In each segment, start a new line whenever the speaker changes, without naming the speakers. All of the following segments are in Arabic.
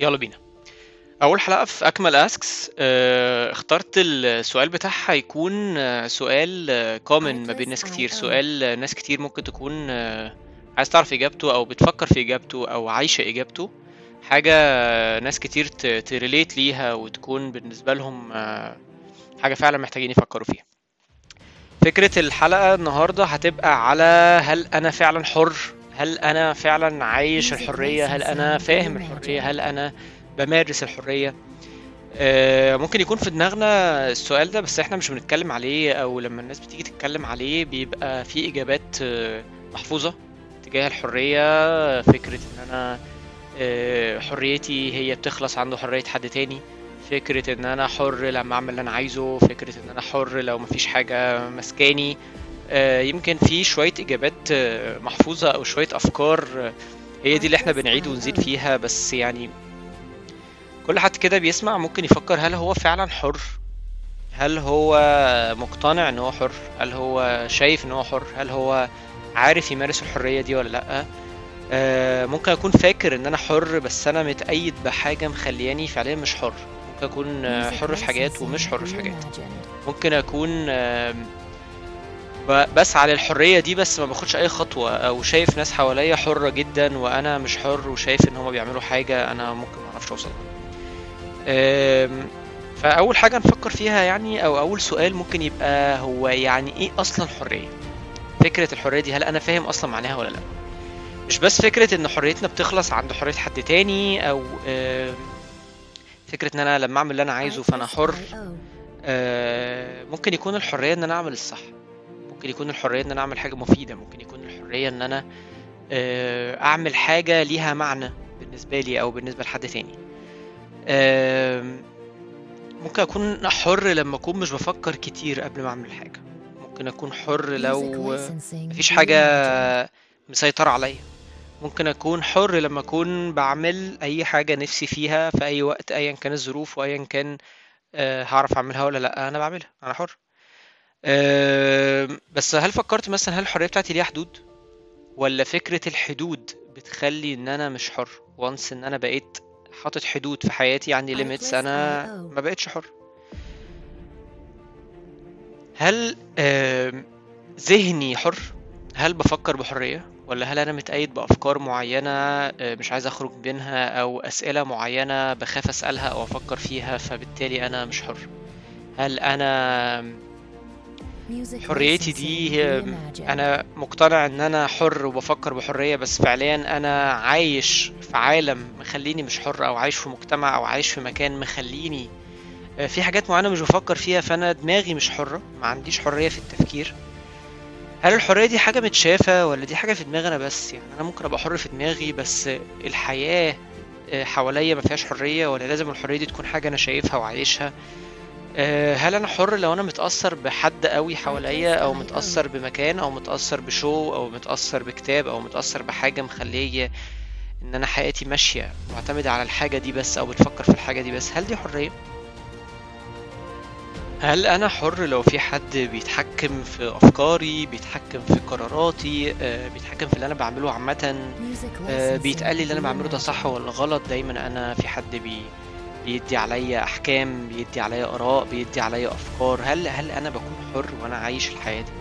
يلا بينا. أول حلقة في أكمل asks اخترت السؤال بتاعها يكون آه، سؤال common ما بين ناس كتير. سؤال آه، ناس كتير ممكن تكون آه، عايز تعرف إجابته أو بتفكر في إجابته أو عايشة إجابته. حاجة آه، ناس كتير ت relate ليها وتكون بالنسبة لهم آه، حاجة فعلا محتاجين يفكروا فيها. فكرة الحلقة النهارده هتبقى على هل أنا فعلا حر هل أنا فعلا عايش الحرية؟ هل أنا فاهم الحرية؟ هل أنا بمارس الحرية؟ آه، ممكن يكون في دماغنا السؤال ده بس إحنا مش بنتكلم عليه أو لما الناس بتيجي تتكلم عليه بيبقى في إجابات آه، محفوظة تجاه الحرية. فكرة إن أنا آه، حريتي هي بتخلص عند حرية حد تاني. فكرة إن أنا حر لما أعمل اللي أنا عايزه. فكرة إن أنا حر لو مفيش حاجة مسكاني يمكن في شوية إجابات آه، محفوظة أو شوية أفكار آه، هي دي اللي إحنا بنعيد ونزيد فيها بس يعني كل حد كده بيسمع ممكن يفكر هل هو فعلا حر؟ هل هو مقتنع إن هو حر؟ هل هو شايف إن هو حر؟ هل هو عارف يمارس الحرية دي ولا آه، ممكن أكون فاكر إن أنا حر بس أنا متأيد بحاجة مخلياني فعليا مش حر. ممكن أكون آه، حر في حاجات ومش حر في حاجات. ممكن أكون بسعى للحرية دي بس ما باخدش أي خطوة. أو شايف ناس حواليا حرة جدا وأنا مش حر وشايف إن هما بيعملوا حاجة أنا ممكن ما أعرفش أوصل فأول حاجة نفكر فيها يعني أو أول سؤال ممكن يبقى هو يعني إيه أصلا حرية فكرة الحرية دي هل أنا فاهم أصلا معناها ولا لأ؟ مش بس فكرة إن حريتنا بتخلص عند حرية حد تاني أو أم، فكرة إن أنا لما أعمل اللي أنا عايزه فأنا حر. آه، ممكن يكون الحرية إن أنا أعمل الصح. ممكن يكون الحرية إن أنا أعمل حاجة مفيدة ممكن يكون الحرية إن أنا آه، أعمل حاجة ليها معنى بالنسبة لي أو بالنسبة لحد تاني. ممكن أكون حر لما أكون مش بفكر كتير قبل ما أعمل حاجة. ممكن أكون حر لو مفيش حاجة مسيطرة عليا. ممكن أكون حر لما أكون بعمل أي حاجة نفسي فيها في أي وقت ايا كان الظروف وايا كان آه، هعرف أعملها ولا لأ. أنا بعملها أنا حر. بس هل فكرت مثلا هل الحرية بتاعتي ليها حدود؟ ولا فكرة الحدود بتخلي إن أنا مش حر؟ once إن أنا بقيت حاطط حدود في حياتي عندي limits أنا ما بقتش حر. هل ذهني حر؟ هل بفكر بحرية؟ ولا هل أنا متقيد بأفكار معينة آه، مش عايز أخرج منها أو أسئلة معينة بخاف أسألها أو أفكر فيها فبالتالي أنا مش حر؟ هل أنا حريتي دي أنا مقتنع إن أنا حر وبفكر بحرية بس فعليا أنا عايش في عالم مخليني مش حر أو عايش في مجتمع أو عايش في مكان مخليني آه، في حاجات معينة مش بفكر فيها فأنا دماغي مش حرة ما عنديش حرية في التفكير. هل الحرية دي حاجة متشافة ولا دي حاجة في دماغي؟ أنا بس يعني أنا ممكن أبقى حر في دماغي بس الحياة آه، حواليا ما فيهاش حرية ولا لازم الحرية دي تكون حاجة أنا شايفها وعايشها. هل أنا حر لو أنا متأثر بحد قوي حواليا أو متأثر بمكان أو متأثر بشو أو متأثر بكتاب أو متأثر بحاجة مخلية إن أنا حياتي ماشية معتمدة على الحاجة دي بس أو بتفكر في الحاجة دي بس هل دي حرية؟ هل أنا حر لو في حد بيتحكم في أفكاري بيتحكم في قراراتي آه، بيتحكم في اللي أنا بعمله عامة آه، بيتقال لي اللي أنا بعمله ده صح ولا غلط دايما أنا في حد بي بيدي عليا أحكام بيدي عليا آراء بيدي عليا أفكار. هل هل أنا بكون حر وأنا عايش الحياة دي؟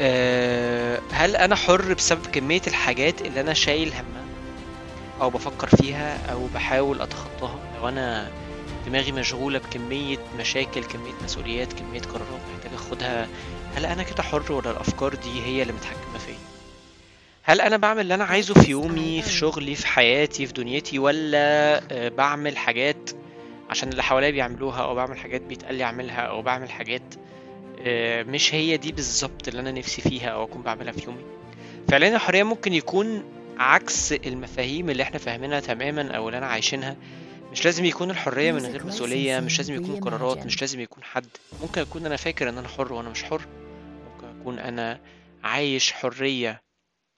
أه هل أنا حر بسبب كمية الحاجات اللي أنا شايل همها أو بفكر فيها أو بحاول أتخطاها؟ لو أنا دماغي مشغولة بكمية مشاكل كمية مسؤوليات كمية قرارات محتاج أخدها هل أنا كده حر ولا الأفكار دي هي اللي متحكمة فيا؟ هل أنا بعمل اللي أنا عايزه في يومي في شغلي في حياتي في دنيتي ولا آه، بعمل حاجات عشان اللي حواليا بيعملوها أو بعمل حاجات بيتقال لي أعملها أو بعمل حاجات آه، مش هي دي بالظبط اللي أنا نفسي فيها أو أكون بعملها في يومي؟ فعليا الحرية ممكن يكون عكس المفاهيم اللي إحنا فاهمينها تماما أو اللي أنا عايشينها. مش لازم يكون الحرية من غير مسؤولية مش لازم يكون قرارات مش لازم يكون حد. ممكن أكون أنا فاكر إن أنا حر وأنا مش حر. ممكن أكون أنا عايش حرية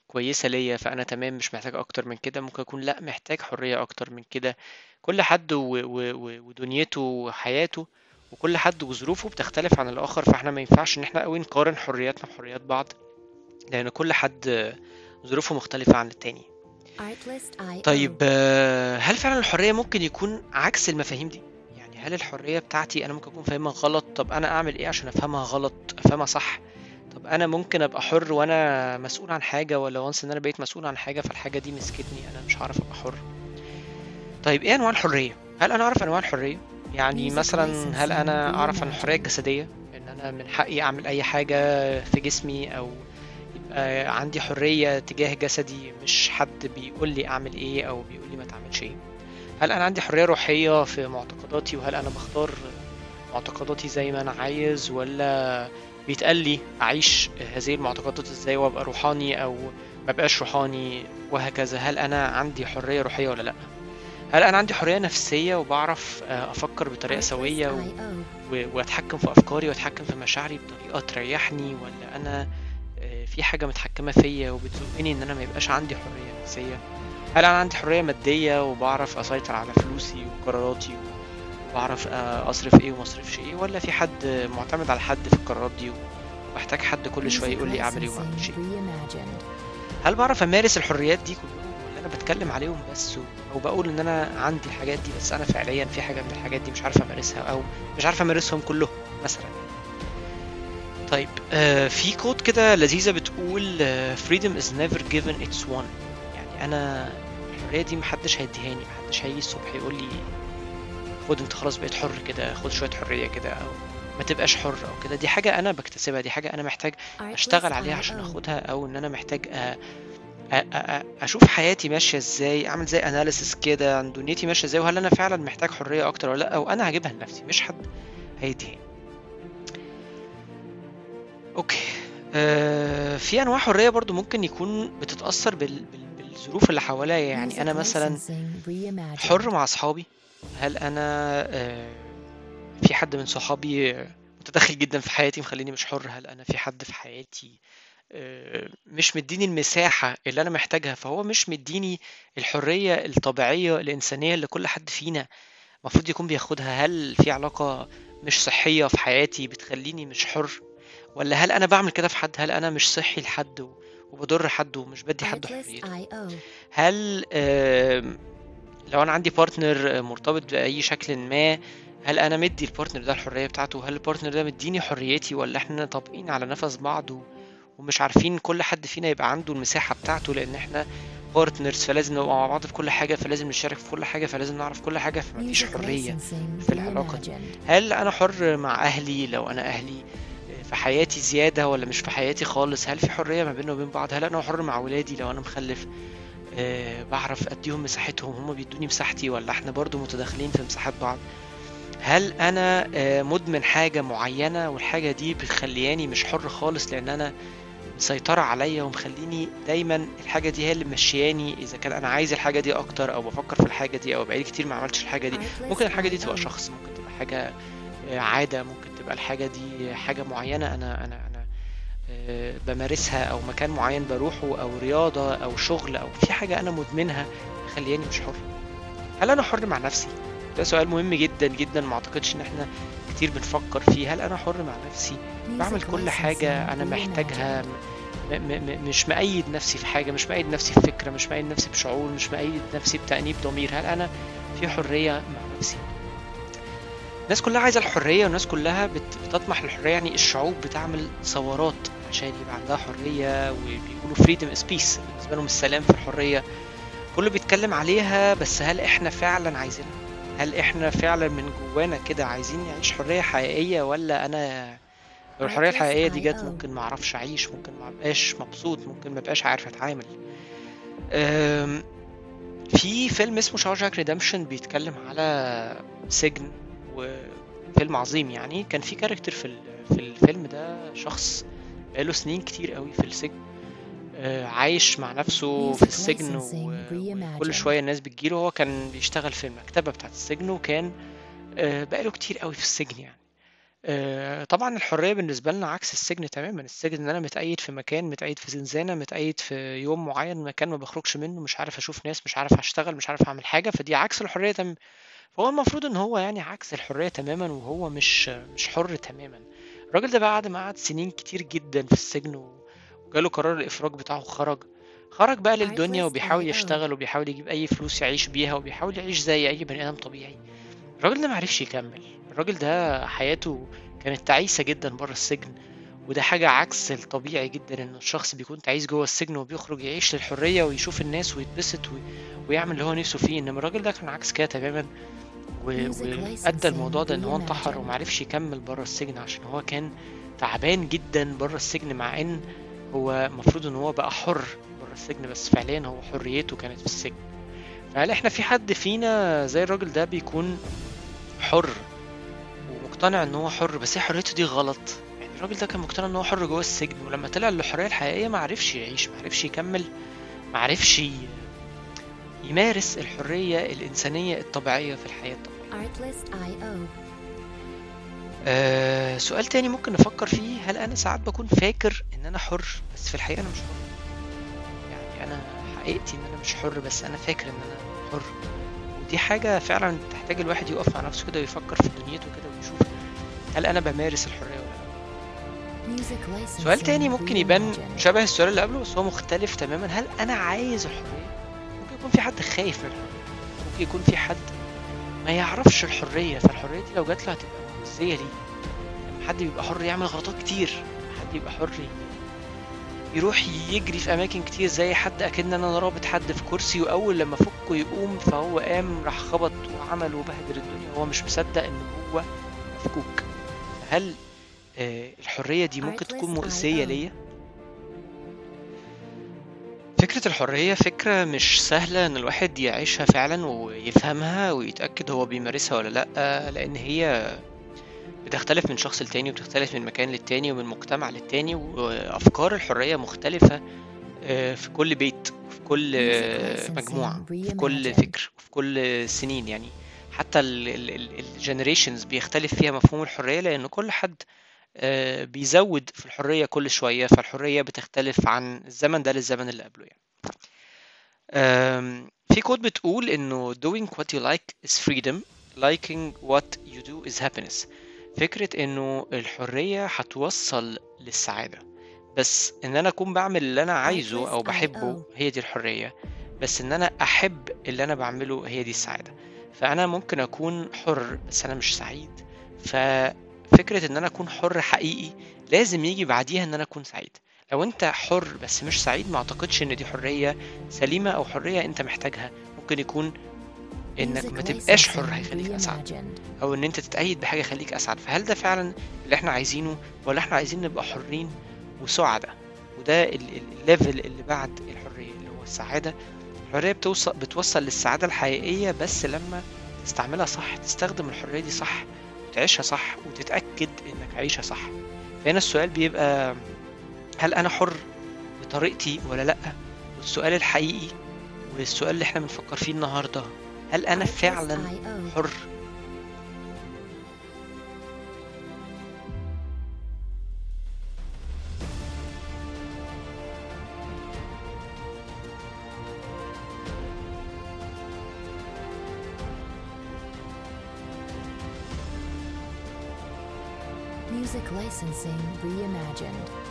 كويسة ليا فأنا تمام مش محتاج أكتر من كده. ممكن أكون لأ محتاج حرية أكتر من كده. كل حد و... و... و... ودنيته وحياته وكل حد وظروفه بتختلف عن الآخر فإحنا ما ينفعش إن إحنا قوي نقارن حرياتنا بحريات بعض لأن كل حد ظروفه مختلفة عن التاني. طيب هل فعلا الحرية ممكن يكون عكس المفاهيم دي؟ يعني هل الحرية بتاعتي أنا ممكن أكون فاهمها غلط؟ طب أنا أعمل إيه عشان أفهمها غلط أفهمها صح؟ أنا ممكن أبقى حر وأنا مسؤول عن حاجة ولا وانس إن أنا بقيت مسؤول عن حاجة فالحاجة دي مسكتني أنا مش هعرف أبقى حر طيب إيه أنواع الحرية؟ هل أنا أعرف أنواع الحرية؟ يعني مثلا هل أنا أعرف عن الحرية الجسدية؟ إن أنا من حقي أعمل أي حاجة في جسمي أو يبقى عندي حرية تجاه جسدي مش حد بيقول لي أعمل إيه أو بيقول لي ما تعملش إيه هل أنا عندي حرية روحية في معتقداتي وهل أنا بختار معتقداتي زي ما أنا عايز ولا بيتقال لي أعيش هذه المعتقدات إزاي وأبقى روحاني أو ما بقاش روحاني وهكذا. هل أنا عندي حرية روحية ولا لأ؟ هل أنا عندي حرية نفسية وبعرف أفكر بطريقة سوية و... و... وأتحكم في أفكاري وأتحكم في مشاعري بطريقة تريحني ولا أنا في حاجة متحكمة فيا وبتزقني إن أنا ما يبقاش عندي حرية نفسية؟ هل أنا عندي حرية مادية وبعرف أسيطر على فلوسي وقراراتي وبعرف أصرف إيه وما أصرفش إيه ولا في حد معتمد على حد في القرارات دي وبحتاج حد كل شوية يقول لي أعمل إيه وما أعملش إيه؟ هل بعرف أمارس الحريات دي كلهم؟ ولا أنا بتكلم عليهم بس أو بقول إن أنا عندي الحاجات دي بس أنا فعليا في حاجة من الحاجات دي مش عارف أمارسها أو مش عارف أمارسهم كلهم مثلا. طيب آه في كود كده لذيذة بتقول آه freedom is never given it's won يعني أنا الحرية دي محدش هيديهاني محدش هيجي الصبح يقول لي خد انت خلاص بقيت حر كده خد شوية حرية كده أو ما تبقاش حر أو كده. دي حاجة أنا بكتسبها دي حاجة أنا محتاج أشتغل عليها عشان أخدها أو إن أنا محتاج أ... أ... أ... أشوف حياتي ماشية إزاي أعمل زي أناليسيس كده عن دنيتي ماشية إزاي وهل أنا فعلا محتاج حرية أكتر ولا لأ؟ أو أنا هجيبها لنفسي مش حد هيديهاني أوكي. آه في أنواع حرية برضو ممكن يكون بتتأثر. بال... بالظروف اللي حواليا. يعني أنا مثلا حر مع أصحابي. هل أنا آه في حد من صحابي متدخل جدا في حياتي مخليني مش حر؟ هل أنا في حد في حياتي آه مش مديني المساحة اللي أنا محتاجها فهو مش مديني الحرية الطبيعية الإنسانية اللي كل حد فينا المفروض يكون بياخدها؟ هل في علاقة مش صحية في حياتي بتخليني مش حر؟ ولا هل أنا بعمل كده في حد؟ هل أنا مش صحي لحد وبضر حد ومش بدي حد حريته؟ هل لو أنا عندي partner مرتبط بأي شكل ما هل أنا مدي ال partner ده الحرية بتاعته؟ هل ال partner ده مديني حريتي ولا إحنا طابقين على نفس بعض ومش عارفين كل حد فينا يبقى عنده المساحة بتاعته لأن إحنا بارتنرز فلازم نبقى مع بعض في كل حاجة فلازم نشارك في كل حاجة فلازم نعرف كل حاجة فمفيش حرية في العلاقة. دي هل أنا حر مع أهلي؟ لو أنا أهلي في حياتي زيادة ولا مش في حياتي خالص هل في حرية ما بيننا وبين بعض؟ هل أنا حر مع ولادي؟ لو أنا مخلف بعرف أديهم مساحتهم هم بيدوني مساحتي ولا إحنا برضو متداخلين في مساحات بعض؟ هل أنا أه مدمن حاجة معينة والحاجة دي بتخلياني مش حر خالص لأن أنا مسيطرة عليا ومخليني دايما الحاجة دي هي اللي ممشياني إذا كان أنا عايز الحاجة دي أكتر أو بفكر في الحاجة دي أو بقالي كتير ما عملتش الحاجة دي ممكن الحاجة دي تبقى شخص ممكن تبقى حاجة عادة ممكن تبقى الحاجة دي حاجة معينة أنا أنا أنا بمارسها أو مكان معين بروحه أو رياضة أو شغل أو في حاجة أنا مدمنها مخلياني مش حر هل أنا حر مع نفسي؟ ده سؤال مهم جدا جدا ما أعتقدش إن إحنا كتير بنفكر فيه هل أنا حر مع نفسي؟ بعمل كل حاجة أنا محتاجها مش مقيد نفسي في حاجة مش مقيد نفسي في فكرة مش مقيد نفسي بشعور مش مقيد نفسي بتأنيب ضمير هل أنا في حرية مع نفسي؟ الناس كلها عايزة الحرية والناس كلها بتطمح للحرية يعني الشعوب بتعمل ثورات عشان يبقى عندها حرية وبيقولوا freedom is peace بالنسبة لهم السلام في الحرية. كله بيتكلم عليها بس هل إحنا فعلا عايزينها؟ هل إحنا فعلا من جوانا كده عايزين نعيش حرية حقيقية ولا أنا الحرية الحقيقية دي جت ممكن ما أعرفش أعيش ممكن ما أبقاش مبسوط ممكن ما أبقاش عارف أتعامل. في فيلم اسمه Shawshank Redemption بيتكلم على سجن وفيلم عظيم يعني. كان في character في في الفيلم ده شخص بقاله سنين كتير قوي في السجن عايش مع نفسه في السجن وكل شوية الناس بتجيله. هو كان بيشتغل في المكتبة بتاعة السجن وكان بقاله كتير قوي في السجن يعني. طبعا الحرية بالنسبة لنا عكس السجن تماما. السجن إن أنا متقيد في مكان متقيد في زنزانة متقيد في يوم معين مكان ما بخرجش منه مش عارف أشوف ناس مش عارف اشتغل مش عارف أعمل حاجة فدي عكس الحرية تماما فهو المفروض إن هو يعني عكس الحرية تماما وهو مش مش حر تماما. الراجل ده بعد ما قعد سنين كتير جدا في السجن وجاله قرار الإفراج بتاعه خرج خرج بقى للدنيا وبيحاول يشتغل وبيحاول يجيب أي فلوس يعيش بيها وبيحاول يعيش زي أي بني آدم طبيعي. الراجل ده معرفش يكمل. الراجل ده حياته كانت تعيسة جدا بره السجن وده حاجة عكس الطبيعي جدا إن الشخص بيكون تعيس جوه السجن وبيخرج يعيش للحرية ويشوف الناس ويتبسط وي... ويعمل اللي هو نفسه فيه. إنما الراجل ده كان عكس كده تماما. وادى الموضوع ده إن هو انتحر ومعرفش يكمل بره السجن عشان هو كان تعبان جدا بره السجن مع إن هو المفروض إن هو بقى حر بره السجن بس فعليا هو حريته كانت في السجن. فهل إحنا في حد فينا زي الراجل ده بيكون حر ومقتنع إن هو حر؟ بس هي حريته دي غلط. يعني الراجل ده كان مقتنع إن هو حر جوه السجن ولما طلع للحريه الحقيقية ما عرفش يعيش ما عرفش يكمل ما عرفش يمارس الحرية الإنسانية الطبيعية في الحياة. الطبيعيه آه سؤال تاني ممكن نفكر فيه. هل أنا ساعات بكون فاكر إن أنا حر؟ بس في الحقيقة أنا مش حر. يعني أنا حقيقتي إن أنا مش حر بس أنا فاكر إن أنا حر. ودي حاجة فعلا تحتاج الواحد يقف مع نفسه كده ويفكر في دنيته كده ويشوف هل أنا بمارس الحرية ولا لأ. سؤال تاني ممكن يبان شبه السؤال اللي قبله بس هو مختلف تماما. هل أنا عايز الحرية؟ ممكن يكون في حد خايف من الحرية. ممكن يكون في حد ما يعرفش الحرية فالحرية دي لو جات له هتبقى مؤذية ليه؟ لما حد بيبقى حر يعمل غلطات كتير حد يبقى حر يروح يجري في أماكن كتير زي حد أكن أنا رابط حد في كرسي وأول لما فكه يقوم فهو قام راح خبط وعمل وبهدل الدنيا هو مش مصدق إن هو مفكوك. هل آه الحرية دي ممكن تكون مؤذية ليا؟ فكرة الحرية فكرة مش سهلة إن الواحد يعيشها فعلا ويفهمها ويتأكد هو بيمارسها ولا لأ لأن هي بتختلف من شخص لتاني وبتختلف من مكان للتاني ومن مجتمع للتاني وأفكار الحرية مختلفة في كل بيت وفي كل مجموعة في كل فكر وفي كل سنين يعني. حتى ال generations بيختلف فيها مفهوم الحرية لأن كل حد بيزود في الحرية كل شوية فالحرية بتختلف عن الزمن ده للزمن اللي قبله يعني. في quote بتقول إنه doing what you like is freedom liking what you do is happiness. فكرة إنه الحرية هتوصل للسعادة. بس إن أنا أكون بعمل اللي أنا عايزه أو بحبه هي دي الحرية. بس إن أنا أحب اللي أنا بعمله هي دي السعادة. فأنا ممكن أكون حر بس أنا مش سعيد. ففكرة إن أنا أكون حر حقيقي لازم يجي بعديها إن أنا أكون سعيد. لو أنت حر بس مش سعيد ما أعتقدش إن دي حرية سليمة أو حرية أنت محتاجها. ممكن يكون إنك ما تبقاش حر هيخليك أسعد. أو إن أنت تتأيد بحاجة يخليك أسعد. فهل ده فعلا اللي إحنا عايزينه؟ ولا إحنا عايزين نبقى حرين وسعداء؟ وده الليفل اللي بعد الحرية اللي هو السعادة. الحرية بتوصل بتوصل للسعادة الحقيقية بس لما تستعملها صح تستخدم الحرية دي صح. وتعيشها صح وتتأكد إنك عايشها صح فهنا السؤال بيبقى هل أنا حر بطريقتي ولا لأ والسؤال الحقيقي والسؤال اللي إحنا بنفكر فيه النهارده هل أنا فعلا حر؟
Licensing reimagined.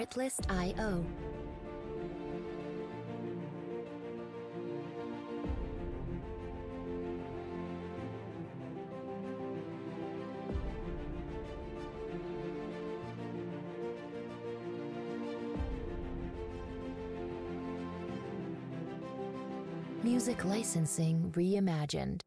Artlist.io. Music licensing reimagined.